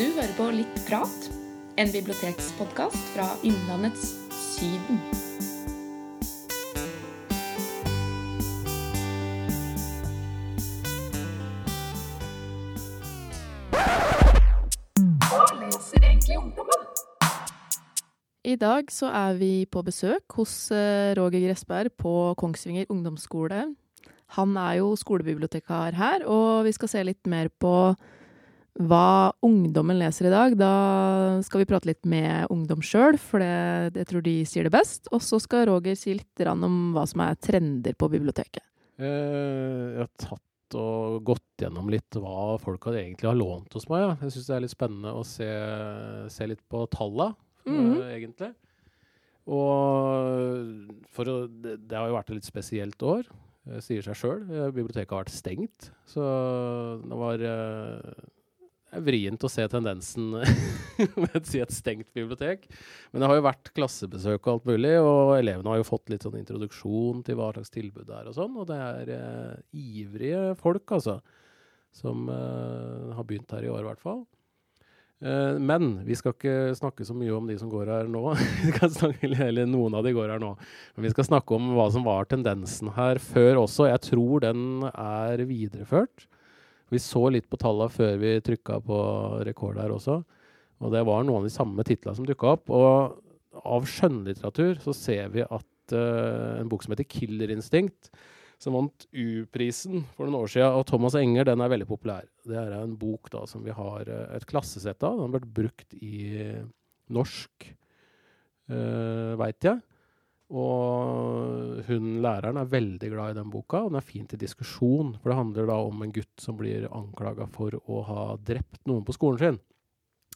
Du hører på Litt prat, en bibliotekspodkast fra Innlandets Syden. Hva leser egentlig ungdommen? I dag så er vi på besøk hos eh, Roger Gressberg på Kongsvinger ungdomsskole. Han er jo skolebibliotekar her, og vi skal se litt mer på hva ungdommen leser i dag. Da skal vi prate litt med ungdom sjøl, for det, jeg tror de sier det best. Og så skal Roger si litt om hva som er trender på biblioteket. Eh, jeg har tatt og gått gjennom litt hva folk har egentlig har lånt hos meg. Ja. Jeg syns det er litt spennende å se, se litt på talla, mm -hmm. egentlig. Og for å, det, har jo vært et litt spesielt år, eh, sier seg sjøl. Biblioteket har vært stengt, så det var eh, er vrient å se tendensen ved si et stengt bibliotek. Men det har jo vært klassebesøk og alt mulig, og elevene har jo fått litt sånn introduksjon til hva slags tilbud det er og sånn. Og det er eh, ivrige folk, altså, som eh, har begynt her i år, i hvert fall. Eh, men vi skal ikke snakke så mye om de som går her nå. snakke, eller noen av de går her nå. Men vi skal snakke om hva som var tendensen her før også. Jeg tror den er videreført. Vi så litt på tallene før vi trykka på rekord her også. Og det var noen av de samme titlene som dukka opp. Og av skjønnlitteratur så ser vi at uh, en bok som heter 'Killer Instinct', som vant U-prisen for noen år siden, og Thomas Enger, den er veldig populær. Det er en bok da som vi har eh, et klassesett av. Den har vært brukt i norsk, uh, veit jeg. Og hun læreren er veldig glad i den boka, og den er fin til diskusjon. For det handler da om en gutt som blir anklaga for å ha drept noen på skolen sin.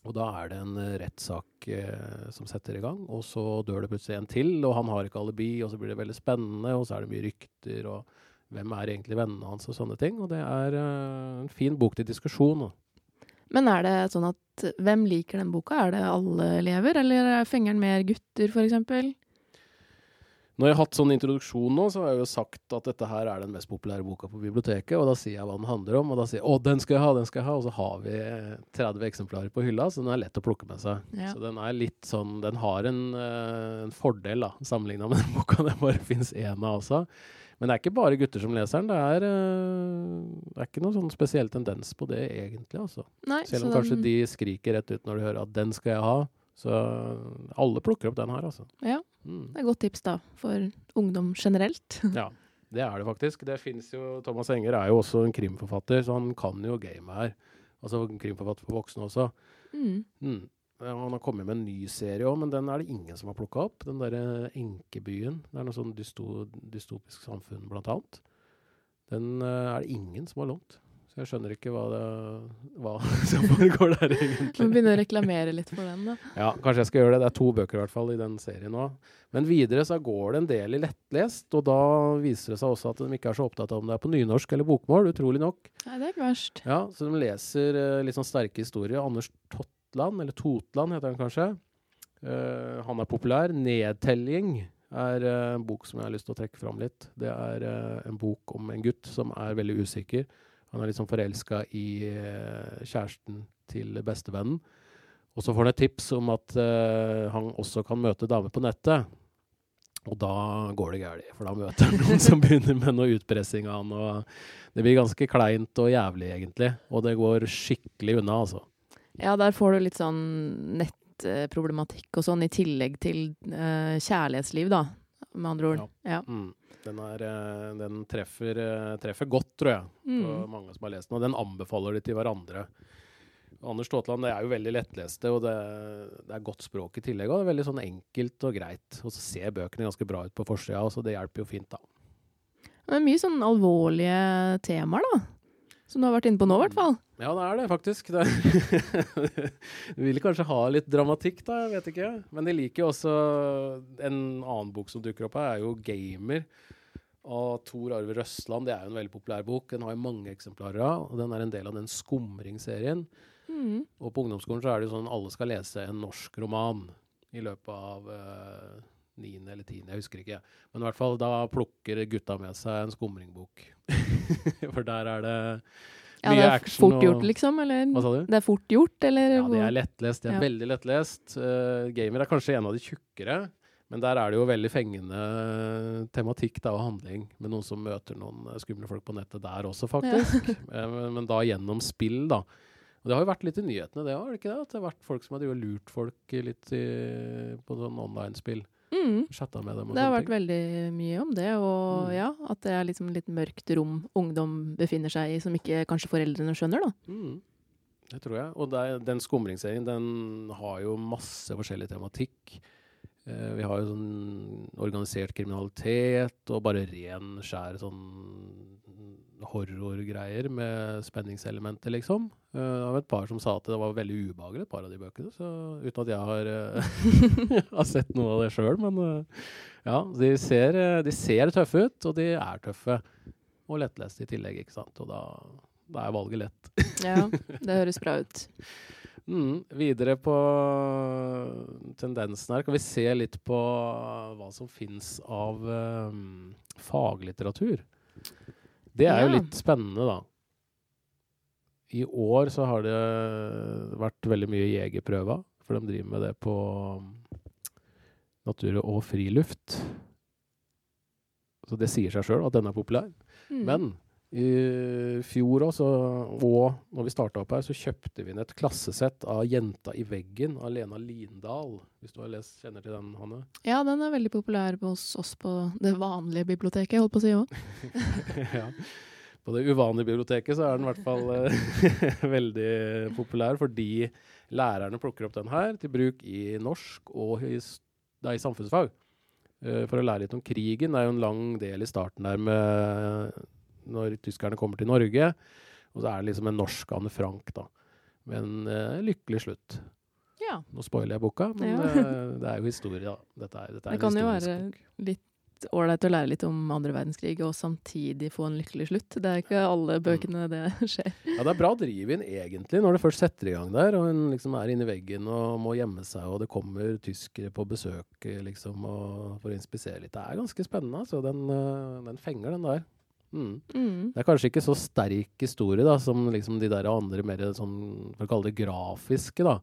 Og da er det en eh, rettssak eh, som setter i gang, og så dør det plutselig en til, og han har ikke alibi, og så blir det veldig spennende, og så er det mye rykter, og hvem er egentlig vennene hans, og sånne ting. Og det er eh, en fin bok til diskusjon. Men er det sånn at hvem liker den boka? Er det alle elever, eller fenger den mer gutter, eksempel? Når jeg har hatt sånn introduksjon nå, så har jeg jo sagt at dette her er den mest populære boka på biblioteket, og da sier jeg hva den handler om, og da sier jeg 'Å, den skal jeg ha, den skal jeg ha', og så har vi 30 eksemplarer på hylla, så den er lett å plukke med seg. Ja. Så den er litt sånn Den har en, eh, en fordel, da, sammenligna med den boka det bare fins én av også. Men det er ikke bare gutter som leser den. Det er, eh, det er ikke noen sånn spesiell tendens på det, egentlig, altså. Nei, Selv om så kanskje den- de skriker rett ut når de hører at 'den skal jeg ha'. Så alle plukker opp den her, altså. Ja, Mm. det er et godt tips da, for ungdom generelt. Ja, det er det faktisk. Det finnes jo, Thomas Enger er jo også en krimforfatter, så han kan jo gamet her. Altså krimforfatter for voksne også. Mm. Mm. Han har kommet med en ny serie òg, men den er det ingen som har plukka opp. Den derre Enkebyen. Det er noe sånn dysto, dystopisk samfunn, blant annet. Den eh, er det ingen som har lånt. Så jeg skjønner ikke hva, det, hva som foregår der, Må egentlig. begynne å reklamere litt for den, da. Ja, kanskje jeg skal gjøre det. Det er to bøker i hvert fall i den serien nå. Men videre så går det en del i lettlest, og da viser det seg også at de ikke er så opptatt av om det er på nynorsk eller bokmål, utrolig nok. Nei, det er ikke verst. Ja, Så de leser uh, litt sånn sterke historier. Anders Totland, eller Totland heter han kanskje. Uh, han er populær. 'Nedtelling' er uh, en bok som jeg har lyst til å trekke fram litt. Det er uh, en bok om en gutt som er veldig usikker. Han er litt sånn forelska i eh, kjæresten til bestevennen. Og så får han et tips om at eh, han også kan møte damer på nettet. Og da går det galt, for da møter han noen som begynner med noe utpressing av han. Og det blir ganske kleint og jævlig, egentlig. Og det går skikkelig unna, altså. Ja, der får du litt sånn nettproblematikk og sånn, i tillegg til uh, kjærlighetsliv, da, med andre ord. Ja. Mm. Den, er, eh, den treffer, eh, treffer godt, tror jeg, på Mm. mange som har lest den. Og den anbefaler de til hverandre. Anders Ståtland det er jo veldig lettleste, og det, det er godt språk i tillegg. Og det er veldig sånn enkelt og greit. Og så ser bøkene ganske bra ut på forsida, så det hjelper jo fint, da. Det er mye sånn alvorlige temaer, da. Som du har vært inne på nå, i hvert fall. Ja, det er det faktisk. Det du vil kanskje ha litt dramatikk, da, jeg vet ikke. Men de liker jo også En annen bok som dukker opp her, er jo 'Gamer' av Tor Arve Røsland. Det er jo en veldig populær bok. Den har jo mange eksemplarer av, og den er en del av den Skumring-serien. Mm. Og på ungdomsskolen så er det jo sånn alle skal lese en norsk roman i løpet av eh, niende eller tiende, jeg husker ikke. Men i hvert fall da plukker gutta med seg en skumringbok. For der er det Ja, det er fort fort og- gjort, liksom? Eller? Hva sa du? Det er fort gjort, eller? Ja, det er lettlest. Det er Ja. veldig lettlest. Uh, gamer er kanskje en av de tjukkere, men der er det jo veldig fengende tematikk da, og handling, med noen som møter noen eh, skumle folk på nettet der også, faktisk. Eh, men, men da gjennom spill, da. Og det har jo vært litt i nyhetene, det har det ikke det? At det har vært folk som har lurt folk litt i, på sånn online-spill. Mm. Chatta med dem Det har vært veldig mye om det, og Mm. ja, at det er liksom litt mørkt rom ungdom befinner seg i, som ikke kanskje foreldrene skjønner, da. Mm. Det tror jeg. Og det den skumringsserien den har jo masse forskjellig tematikk. Eh, vi har jo sånn organisert kriminalitet og bare ren, skjær sånn horrorgreier med spenningselementer, liksom. Eh, det var et par som sa at det var veldig ubehagelig, et par av de bøkene. Så uten at jeg har, eh, har sett noe av det sjøl. Men ja, de ser, de ser tøffe ut, og de er tøffe. Og lettleste i tillegg, ikke sant. Og da, da er valget lett. Ja, det høres bra ut. Mm, videre på tendensen her kan vi se litt på hva som fins av um, faglitteratur. Det er jo litt spennende, da. I år så har det vært veldig mye jegerprøver, for de driver med det på um, natur og friluft. Så det sier seg sjøl at den er populær. Mm. Men i fjor også, og når vi starta opp her, så kjøpte vi inn et klassesett av 'Jenta i veggen' av Lena Lindahl. Hvis du har lest, kjenner til den, Hanne? Ja, den er veldig populær hos oss på det vanlige biblioteket, holdt på å si òg. ja. På det uvanlige biblioteket så er den i hvert fall eh, veldig populær, fordi lærerne plukker opp den her til bruk i norsk og i, nei, samfunnsfag. Eh, for å lære litt om krigen. Det er jo en lang del i starten der med når tyskerne kommer til Norge. Og så er det liksom en norsk Anne Frank, da. En eh, lykkelig slutt. Ja. Nå spoiler jeg boka, men Ja. eh, det er jo historie, da. Dette er, dette er Det en kan jo være bok. litt ålreit å lære litt om andre verdenskrig, og samtidig få en lykkelig slutt. Det er ikke alle bøkene det skjer. Ja, det er bra driv inn, egentlig, når det først setter i gang der, og hun liksom er inni veggen og må gjemme seg, og det kommer tyskere på besøk liksom, og for å inspisere litt. Det er ganske spennende, altså. Den, den fenger, den der. Mm. Mm. Det er kanskje ikke så sterk historie da, som liksom de der andre mer sånn, for å kalle det grafiske, da.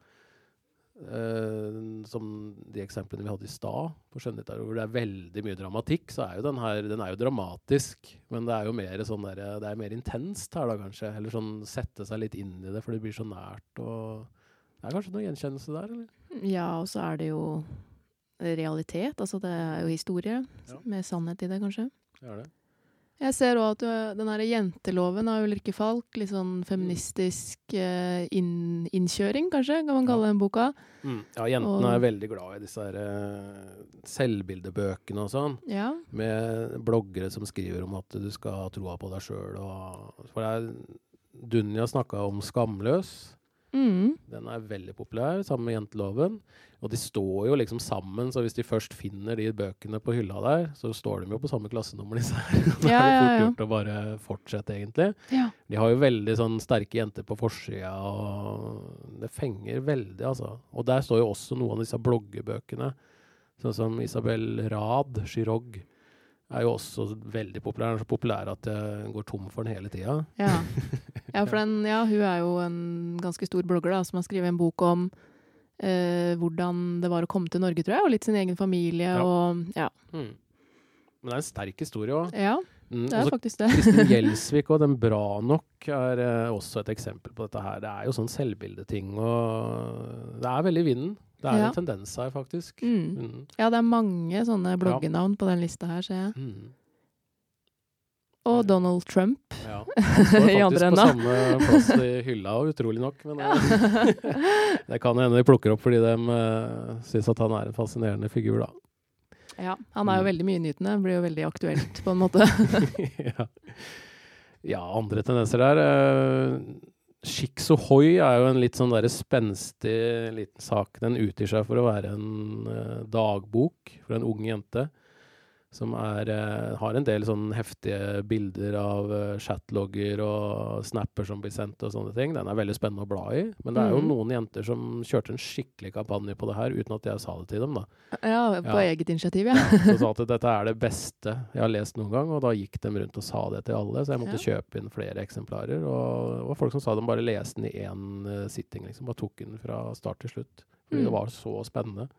Uh, som de eksemplene vi hadde i stad, på skjønnlitteratur, hvor det er veldig mye dramatikk, så er jo den her den er jo dramatisk. Men det er jo mer sånn der, det er mer intenst her, da, kanskje. Eller sånn sette seg litt inn i det, for det blir så nært. og Det er kanskje noe gjenkjennelse der, eller? Ja, og så er det jo realitet. Altså det er jo historie, Ja. med sannhet i det, kanskje. Det er det. Jeg ser òg at du, den her jenteloven av Ulrikke Falk, litt sånn feministisk eh, inn, innkjøring, kanskje, kan man kalle den boka. Mm. Ja, jentene Og- er veldig glad i disse her, eh, selvbildebøkene og sånn. Ja. med bloggere som skriver om at du skal ha troa på deg sjøl. For det er Dunja snakka om 'Skamløs'. Mm. Den er veldig populær, sammen med Jenteloven. Og de står jo liksom sammen, så hvis de først finner de bøkene på hylla der, så står de jo på samme klassenummer, disse her. Da Ja, er det fort gjort å bare fortsette, egentlig. Ja. De har jo veldig sånn sterke jenter på forsida, og det fenger veldig, altså. Og der står jo også noen av disse bloggebøkene, sånn som Isabel Rad, Chirog, er jo også veldig populær. Den er så populær at jeg går tom for den hele tida. Ja. ja, for den, ja, hun er jo en ganske stor blogger da, som har skrevet en bok om eh, hvordan det var å komme til Norge, tror jeg, og litt sin egen familie. Ja. Og, ja. Mm. Men det er en sterk historie òg. ja, Mm, det er mm. faktisk det. Kristin Gjelsvik og Den bra nok er eh, også et eksempel på dette her. Det er jo sånn selvbildeting og Det er veldig i vinden. Det er Ja. en tendens her, faktisk. Mm. Mm. Ja, det er mange sånne bloggenavn på den lista her, ser jeg. Og Donald Trump. Ja. i står I andre faktisk på samme plass i hylla, utrolig nok. Men ja. det kan hende de plukker opp fordi de uh, syns at han er en fascinerende figur, da. Ja, han er jo Mm. veldig mye nytende. Blir jo veldig aktuelt, på en måte. ja. ja, andre tendenser der. Uh, Shikks Ohoi er jo en litt sånn der spenstig liten sak. Den utgir seg for å være en eh, dagbok for en ung jente. Som er, eh, har en del sånn heftige bilder av eh, chatlogger og snapper som blir sendt og sånne ting. Den er veldig spennende å bla i. Men det er jo Mhm. noen jenter som kjørte en skikkelig kampanje på det her, uten at jeg sa det til dem. da. Ja, på Ja. eget initiativ, ja. Så sa at dette er det beste jeg har lest noen gang, og da gikk de rundt og sa det til alle. Så jeg måtte kjøpe inn flere eksemplarer. Og det var folk som sa de bare leste den i én eh, sitting, liksom. Bare tok den fra start til slutt. Fordi Mm. det var så spennende.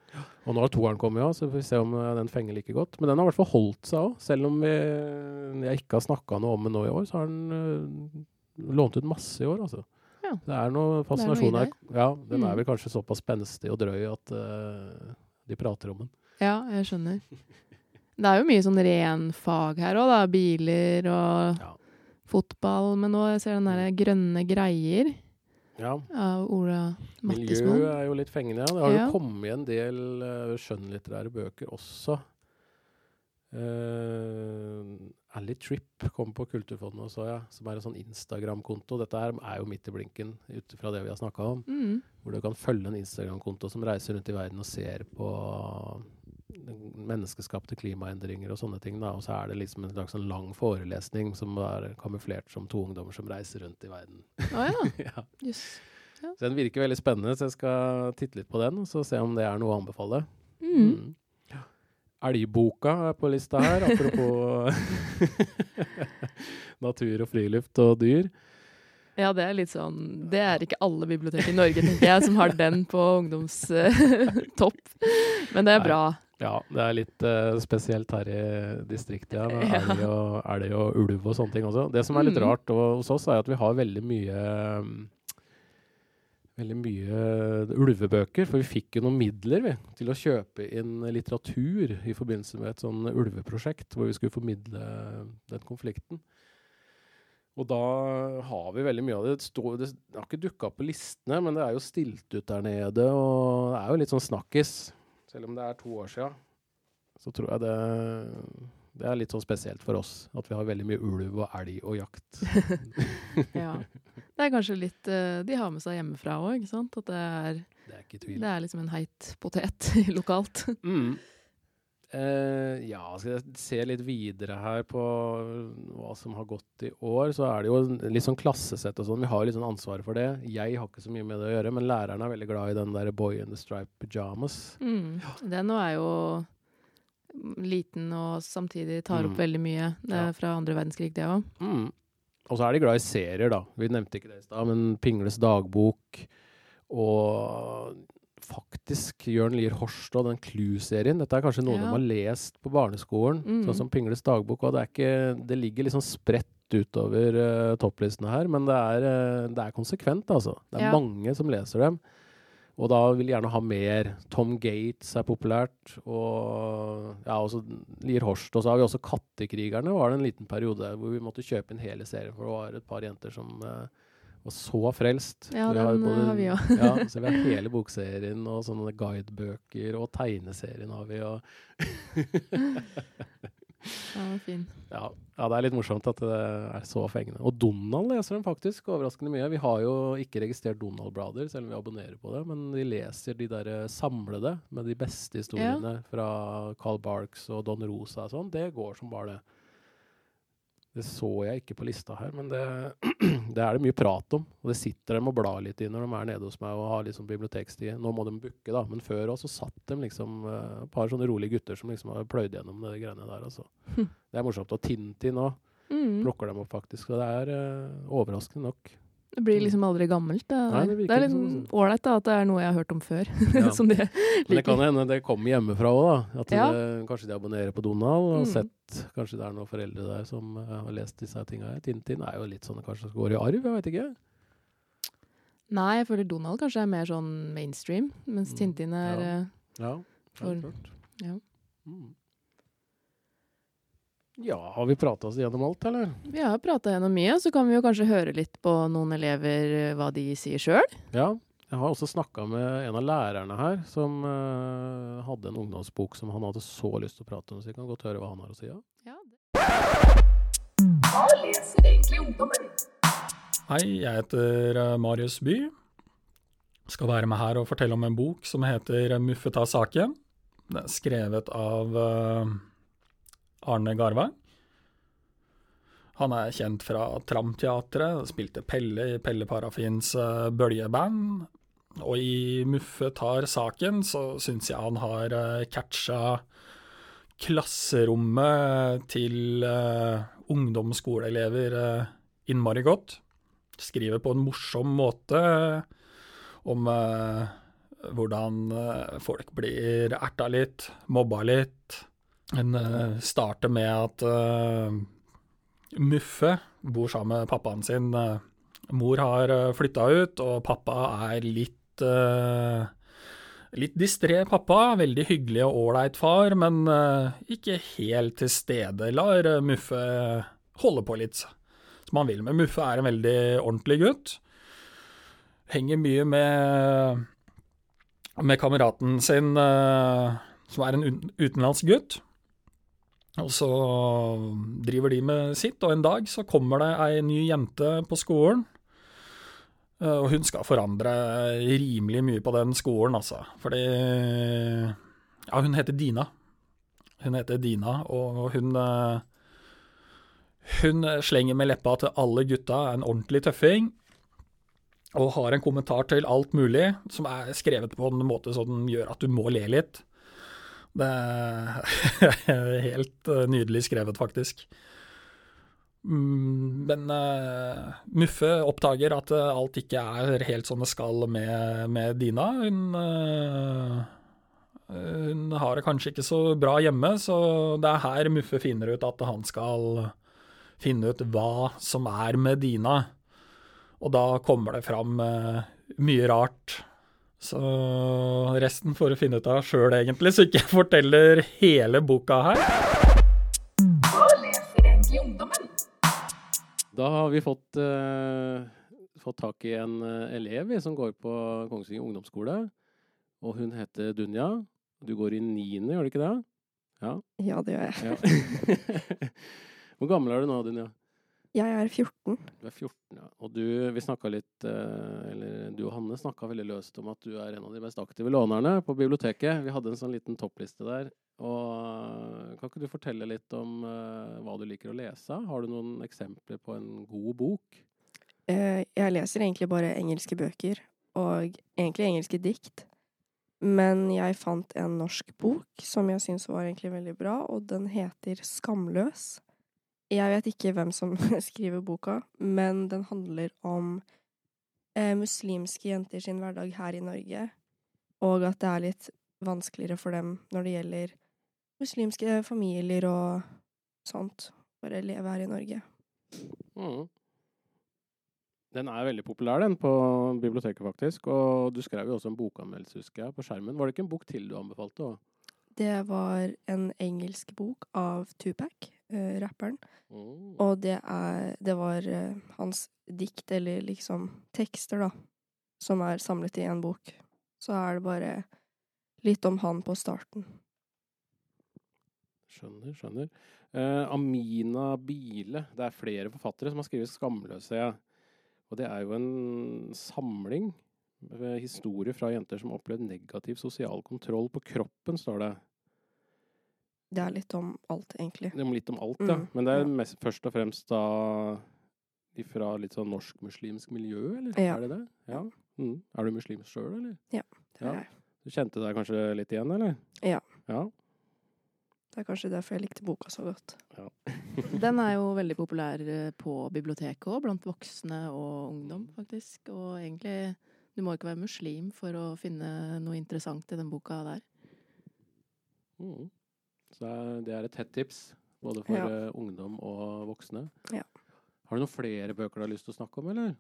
Og nå har toeren kommet òg, så får vi se om eh, den fenger like godt. Men den har i hvert fall holdt seg òg. Selv om vi, jeg ikke har snakka noe om den nå i år, så har den eh, lånt ut masse i år, altså. Ja. Det er noe fascinasjon her. Ja, den Mm. er vel kanskje såpass spenstig og drøy at eh, de prater om den. Ja, jeg skjønner. Det er jo mye sånn ren fag her òg, da. Biler og Ja. fotball. Men nå ser jeg den derre grønne greier Ja. av Ola Miljø er jo litt fengende. Ja. Det har Ja. jo kommet en del uh, skjønnlitterære bøker også. Uh, Ally Tripp kom på Kulturfondet også, ja, som er en sånn Instagram-konto. Dette er, er jo midt i blinken ut fra det vi har snakka om. Mm. Hvor du kan følge en Instagram-konto som reiser rundt i verden og ser på menneskeskapte klimaendringer og sånne ting. Da. Og så er det liksom en slags sånn lang forelesning som er kamuflert som to ungdommer som reiser rundt i verden. Å ja. ja. Jøss. Så den virker veldig spennende, så jeg skal titte litt på den og så se om det er noe å anbefale. Mm. Mm. Elgboka er på lista her, apropos natur og friluft og dyr. Ja, det er litt sånn Det er ikke alle bibliotek i Norge, tenker jeg, som har den på ungdomstopp. Men det er bra. Ja, det er litt uh, spesielt her i distriktet, ja, Er, det jo, er det og ulv og sånne ting også. Det som er litt Mm. rart og, hos oss, er at vi har veldig mye um, Veldig mye ulvebøker, for vi fikk jo noen midler vi, til å kjøpe inn litteratur i forbindelse med et sånn ulveprosjekt, hvor vi skulle formidle den konflikten. Og da har vi veldig mye av det. Det, står, det har ikke dukka opp på listene, men det er jo stilt ut der nede, og det er jo litt sånn snakkis. Selv om det er to år sia, så tror jeg det det er litt sånn spesielt for oss at vi har veldig mye ulv og elg og jakt. Ja. Det er kanskje litt eh, de har med seg hjemmefra òg, ikke sant? At det er, Det er ikke tvil. det er liksom en heit potet lokalt. Mm. Eh, ja, skal jeg se litt videre her på hva som har gått i år, så er det jo litt sånn klassesett og sånn. Vi har jo litt sånn ansvaret for det. Jeg har ikke så mye med det å gjøre, men læreren er veldig glad i den der Boy in the Stripe Pyjamas. Mm. Den nå er jo liten og samtidig tar opp Mm. veldig mye. Det er Ja. fra andre verdenskrig, det òg. Mm. Og så er de glad i serier, da. Vi nevnte ikke det i stad, men Pingles dagbok og faktisk Jørn Lier Horstad, den Clue-serien. Dette er kanskje noe Ja. de har lest på barneskolen, Mm. sånn som Pingles dagbok. Og det, er ikke, det ligger liksom spredt utover uh, topplistene her, men det er, uh, det er konsekvent, altså. Det er Ja. mange som leser dem. Og da vil de gjerne ha mer. Tom Gates er populært. Og ja, også Lier Horst. Og så har vi også Kattekrigerne. var det en liten periode hvor vi måtte kjøpe en hele serie, for det var et par jenter som eh, var så frelst. Ja, den, eh, har vi òg. ja, så vi har hele bokserien og sånne guidebøker, og tegneserien har vi. og Ja, fin. ja, ja, det er litt morsomt at det er så fengende. Og Donald leser dem faktisk overraskende mye. Vi har jo ikke registrert Donald-blader, selv om vi abonnerer på det. Men de leser de der eh, samlede med de beste historiene fra Carl Barks og Don Rosa og sånn. Det går som bare det. Det så jeg ikke på lista her, men det, det er det mye prat om. Og det sitter dem og blar litt i når de er nede hos meg og har liksom bibliotekstid. Nå må de booke, da, men før også satt de liksom eh, et par sånne rolige gutter som liksom har pløyd gjennom de greiene der. Altså. Det er morsomt. Og Tintin òg Mm. plukker dem opp, faktisk. Og det er uh, overraskende nok. Det blir liksom aldri gammelt. Det, Nei, det det er litt sånn. ålreit da, at det er noe jeg har hørt om før. Ja. som de Men det kan liker. hende det kommer hjemmefra òg, da. At Ja. det, kanskje de abonnerer på Donald og har Mm. sett Kanskje det er noen foreldre der som eh, har lest disse tinga her. Tintin er jo litt sånn kanskje kanskje går i arv, jeg veit ikke. Nei, jeg føler Donald kanskje er mer sånn mainstream, mens Mm. Tintin er Ja. eh, Ja, det er klart. ja. Mm. Ja, har vi prata oss gjennom alt, eller? Vi har prata gjennom mye, så kan vi jo kanskje høre litt på noen elever eh, hva de sier sjøl. Ja. Jeg har også snakka med en av lærerne her, som uh, hadde en ungdomsbok som han hadde så lyst til å prate om, så vi kan godt høre hva han har å si. Ja. Ja. Hva leser egentlig ungdommen? Hei, jeg heter eh, Marius By. Skal være med her og fortelle om en bok som heter Muffeta Saken'. Den er skrevet av eh, Arne Garvang. Han er kjent fra Tramteatret, spilte Pelle i Pelle Parafins eh, bøljeband. Og i Muffe tar saken, så syns jeg han har uh, catcha klasserommet til uh, ungdomsskoleelever innmari godt. Skriver på en morsom måte om hvordan folk blir erta litt, mobba litt. En uh, starter med at Muffe bor sammen med pappaen sin. Mor har flytta ut, og pappa er litt Litt distré pappa, veldig hyggelig og ålreit far, men ikke helt til stede. Lar Muffe holde på litt som han vil. Men Muffe er en veldig ordentlig gutt. Henger mye med, med kameraten sin, uh, som er en utenlandsk gutt. Og så driver de med sitt, og en dag så kommer det ei ny jente på skolen. Uh, og hun skal forandre rimelig mye på den skolen, altså. Fordi Ja, hun heter Dina. Hun heter Dina, og hun uh, hun slenger med leppa til alle gutta er en ordentlig tøffing. Og har en kommentar til alt mulig, som er skrevet på en måte som gjør at du må le litt. Det er helt eh, nydelig skrevet, faktisk. Mm, men uh, Muffe oppdager at alt ikke er helt som det skal med, med Dina. Hun, uh, hun har det kanskje ikke så bra hjemme, så det er her Muffe finner ut at han skal finne ut hva som er med Dina. Og da kommer det fram mye rart. Så resten får du finne ut av sjøl, egentlig, så ikke jeg forteller hele boka her. Hva leser egentlig ungdommen? Da har vi fått, uh, fått tak i en uh, elev som går på Kongsvinger ungdomsskole. Og hun heter Dunja. Du går i niende, gjør du ikke det? Ja. Ja, det gjør jeg. ja. Hvor gammel er du nå, Dunja? Jeg er 14. Du er 14, ja. Og du, vi snakka litt eh, Eller du og Hanne snakka veldig løst om at du er en av de mest aktive lånerne på biblioteket. Vi hadde en sånn liten toppliste der. Og kan ikke du fortelle litt om uh, hva du liker å lese? Har du noen eksempler på en god bok? Uh, jeg leser egentlig bare engelske bøker, og egentlig engelske dikt. Men jeg fant en norsk bok som jeg syns var egentlig veldig bra, og den heter Skamløs. Jeg vet ikke hvem som skriver boka, men den handler om eh, muslimske jenter sin hverdag her i Norge, og at det er litt vanskeligere for dem når det gjelder muslimske familier og sånt. Bare leve her i Norge. Mm. Den er veldig populær, den, på biblioteket, faktisk. Og du skrev jo også en bokanmeldelse, husker jeg, på skjermen. Var det ikke en bok til du anbefalte? Også? Det var en engelsk bok av Tupac, uh, rapperen. Mm. Og det er Det var uh, hans dikt, eller liksom tekster, da, som er samlet i en bok. Så er det bare litt om han på starten. Skjønner, skjønner. Uh, Amina Bile. Det er flere forfattere som har skrevet 'Skamløse'. Ja. Og det er jo en samling historier fra jenter som har opplevd negativ sosial kontroll på kroppen, står det. Det er litt om alt, egentlig. Det er litt om alt, ja. Mm, Men det er mest, først og fremst da fra litt sånn norsk-muslimsk miljø, eller? Ja. Er det det? Ja. Mm. Er du muslim sjøl, eller? Ja, Det Ja. er, Du kjente deg kanskje litt igjen, eller? Ja. Ja. det er kanskje derfor jeg likte boka så godt. Ja. Den er jo veldig populær eh, på biblioteket òg, blant voksne og ungdom, faktisk. Og egentlig Du må ikke være muslim for å finne noe interessant i den boka der. Mm. Så det er, et hett tips, både for Ja. eh, ungdom og voksne. Ja. Har du noen flere bøker du har lyst til å snakke om, eller?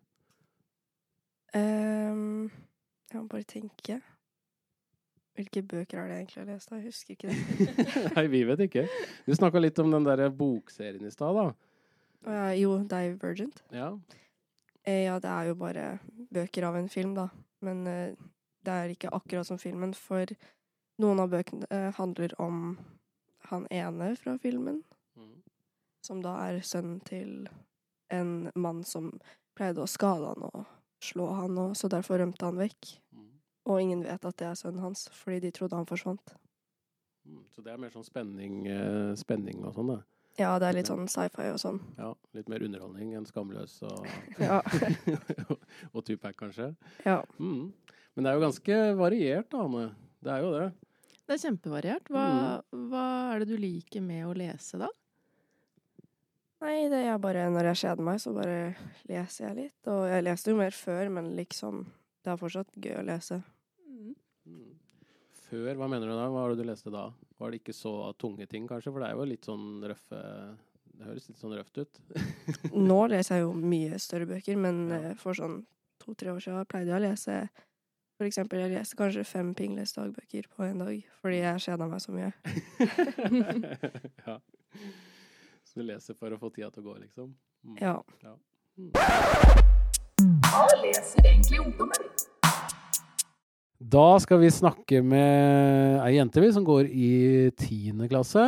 Um, jeg må bare tenke. Hvilke bøker har det egentlig lest? Jeg husker ikke det. Nei, vi vet ikke. Du snakka litt om den der bokserien i stad, da. Uh, jo, Divergent. Ja. Eh, ja, det er jo bare bøker av en film, da. Men eh, det er ikke akkurat som filmen, for noen av bøkene eh, handler om han ene fra filmen, Mm. som da er sønnen til en mann som pleide å skade han og slå han, og så derfor rømte han vekk. Mm. Og ingen vet at det er sønnen hans, fordi de trodde han forsvant. Mm, så det er mer sånn spenning, eh, spenning og sånn, da. Ja, det er litt sånn sci-fi og sånn. Ja, litt mer underholdning enn Skamløs og, Ja. og Tupac, kanskje. ja. Mm. Men det er jo ganske variert, da, Anne. Det er jo det. Det er kjempevariert. Hva, hva er det du liker med å lese, da? Nei, det er bare når jeg kjeder meg, så bare leser jeg litt. Og jeg leste jo mer før, men liksom Det er fortsatt gøy å lese. Mm. Før, hva mener du da? Hva var det du leste da? Var det ikke så tunge ting, kanskje? For det er jo litt sånn røffe Det høres litt sånn røft ut. Nå leser jeg jo mye større bøker, men Ja. eh, for sånn to-tre år siden pleide jeg å lese For eksempel, jeg leste kanskje fem Pingles dagbøker på en dag, fordi jeg kjeda meg så mye. ja. Så du leser for å få tida til å gå, liksom? Mm. Ja. Hva leser egentlig ungdommen? Da skal vi snakke med ei jente vi som går i tiende klasse.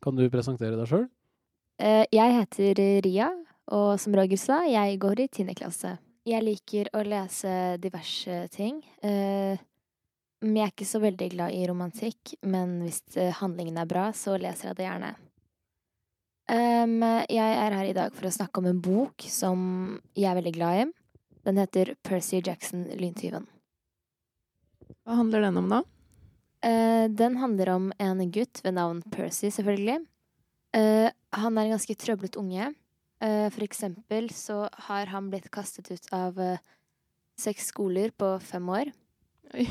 Kan du presentere deg sjøl? Eh, Jeg heter Ria, og som Roger sa, jeg går i tiende klasse. Jeg liker å lese diverse ting. eh, Men jeg er ikke så veldig glad i romantikk, men hvis eh, handlingen er bra, så leser jeg det gjerne. Jeg er her i dag for å snakke om en bok som jeg er veldig glad i. Den heter Percy Jackson Lyntyven. Hva handler den om, da? Eh, den handler om en gutt ved navn Percy, selvfølgelig. Han er en ganske trøblet unge. Eh, for eksempel så har han blitt kastet ut av eh, seks skoler på fem år. Oi.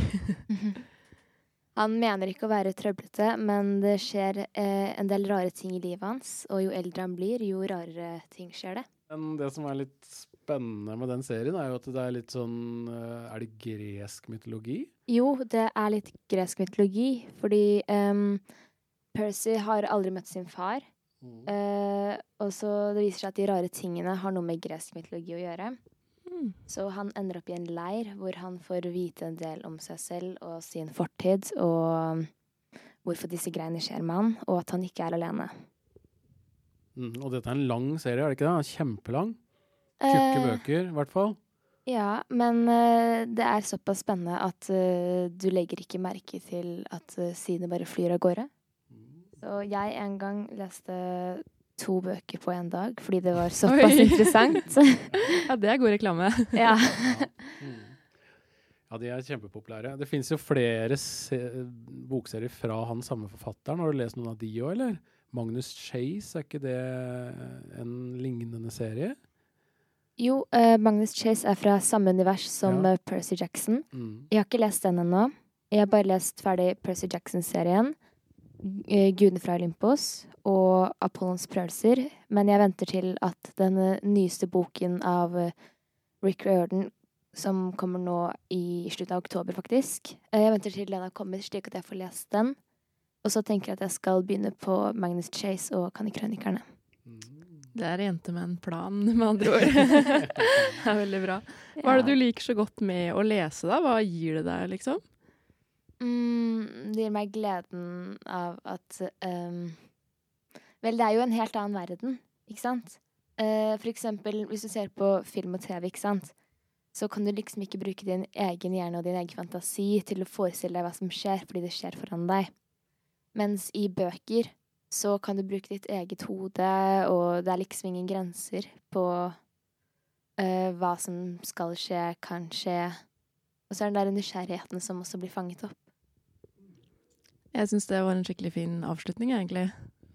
Han mener ikke å være trøblete, men det skjer eh, en del rare ting i livet hans. Og jo eldre han blir, jo rarere ting skjer det. Men det som er litt spennende med den serien, er jo at det er litt sånn Er det gresk mytologi? Jo, det er litt gresk mytologi, fordi um, Percy har aldri møtt sin far. Eh, og så det viser seg at de rare tingene har noe med gresk mytologi å gjøre. Mm. Så han ender opp i en leir hvor han får vite en del om seg selv og sin fortid, og hvorfor disse greiene skjer med han, og at han ikke er alene. Mm, og dette er en lang serie, er det ikke det? Kjempelang. Tjukke Eh, bøker, i hvert fall. Ja, men uh, det er såpass spennende at uh, du legger ikke merke til at uh, sidene bare flyr av gårde. Så jeg en gang leste to bøker på en dag fordi det var såpass Oi. interessant. Ja, det er god reklame. ja. Ja, de er kjempepopulære. Det fins jo flere se bokserier fra han samme forfatteren. Har du lest noen av de òg, eller? Magnus Chase, er ikke det en lignende serie? Jo, uh, Magnus Chase er fra samme univers som Ja. eh, Percy Jackson. Mm. Jeg har ikke lest den ennå. Jeg har bare lest ferdig Percy Jackson-serien. Eh, Gudene fra Olympos og Apollons prøvelser. Men jeg venter til at den eh, nyeste boken av eh, Rick Riordan, som kommer nå i slutten av oktober, faktisk. Jeg venter til den har kommet, slik at jeg får lest den. Og så tenker jeg at jeg skal begynne på Magnus Chase og Kannikrønikerne. Det er en jente med en plan, med andre ord. det er veldig bra. Hva er det du liker så godt med å lese, da? Hva gir det deg, liksom? Mm, det gir meg gleden av at um, Vel, det er jo en helt annen verden, ikke sant? Uh, for eksempel hvis du ser på film og TV, ikke sant? Så kan du liksom ikke bruke din egen hjerne og din egen fantasi til å forestille deg hva som skjer, fordi det skjer foran deg. Mens i bøker så kan du bruke ditt eget hode, og det er liksom ingen grenser på uh, hva som skal skje, kan skje. Og så er det den der nysgjerrigheten som også blir fanget opp. Jeg syns det var en skikkelig fin avslutning, egentlig.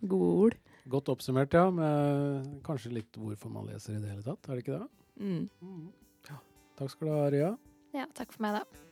Gode ord. Godt oppsummert, ja. Med kanskje litt hvorfor man leser i det hele tatt. Er det ikke det? Mm. Ja. Takk skal du ha, Ria. Ja, takk for meg, da.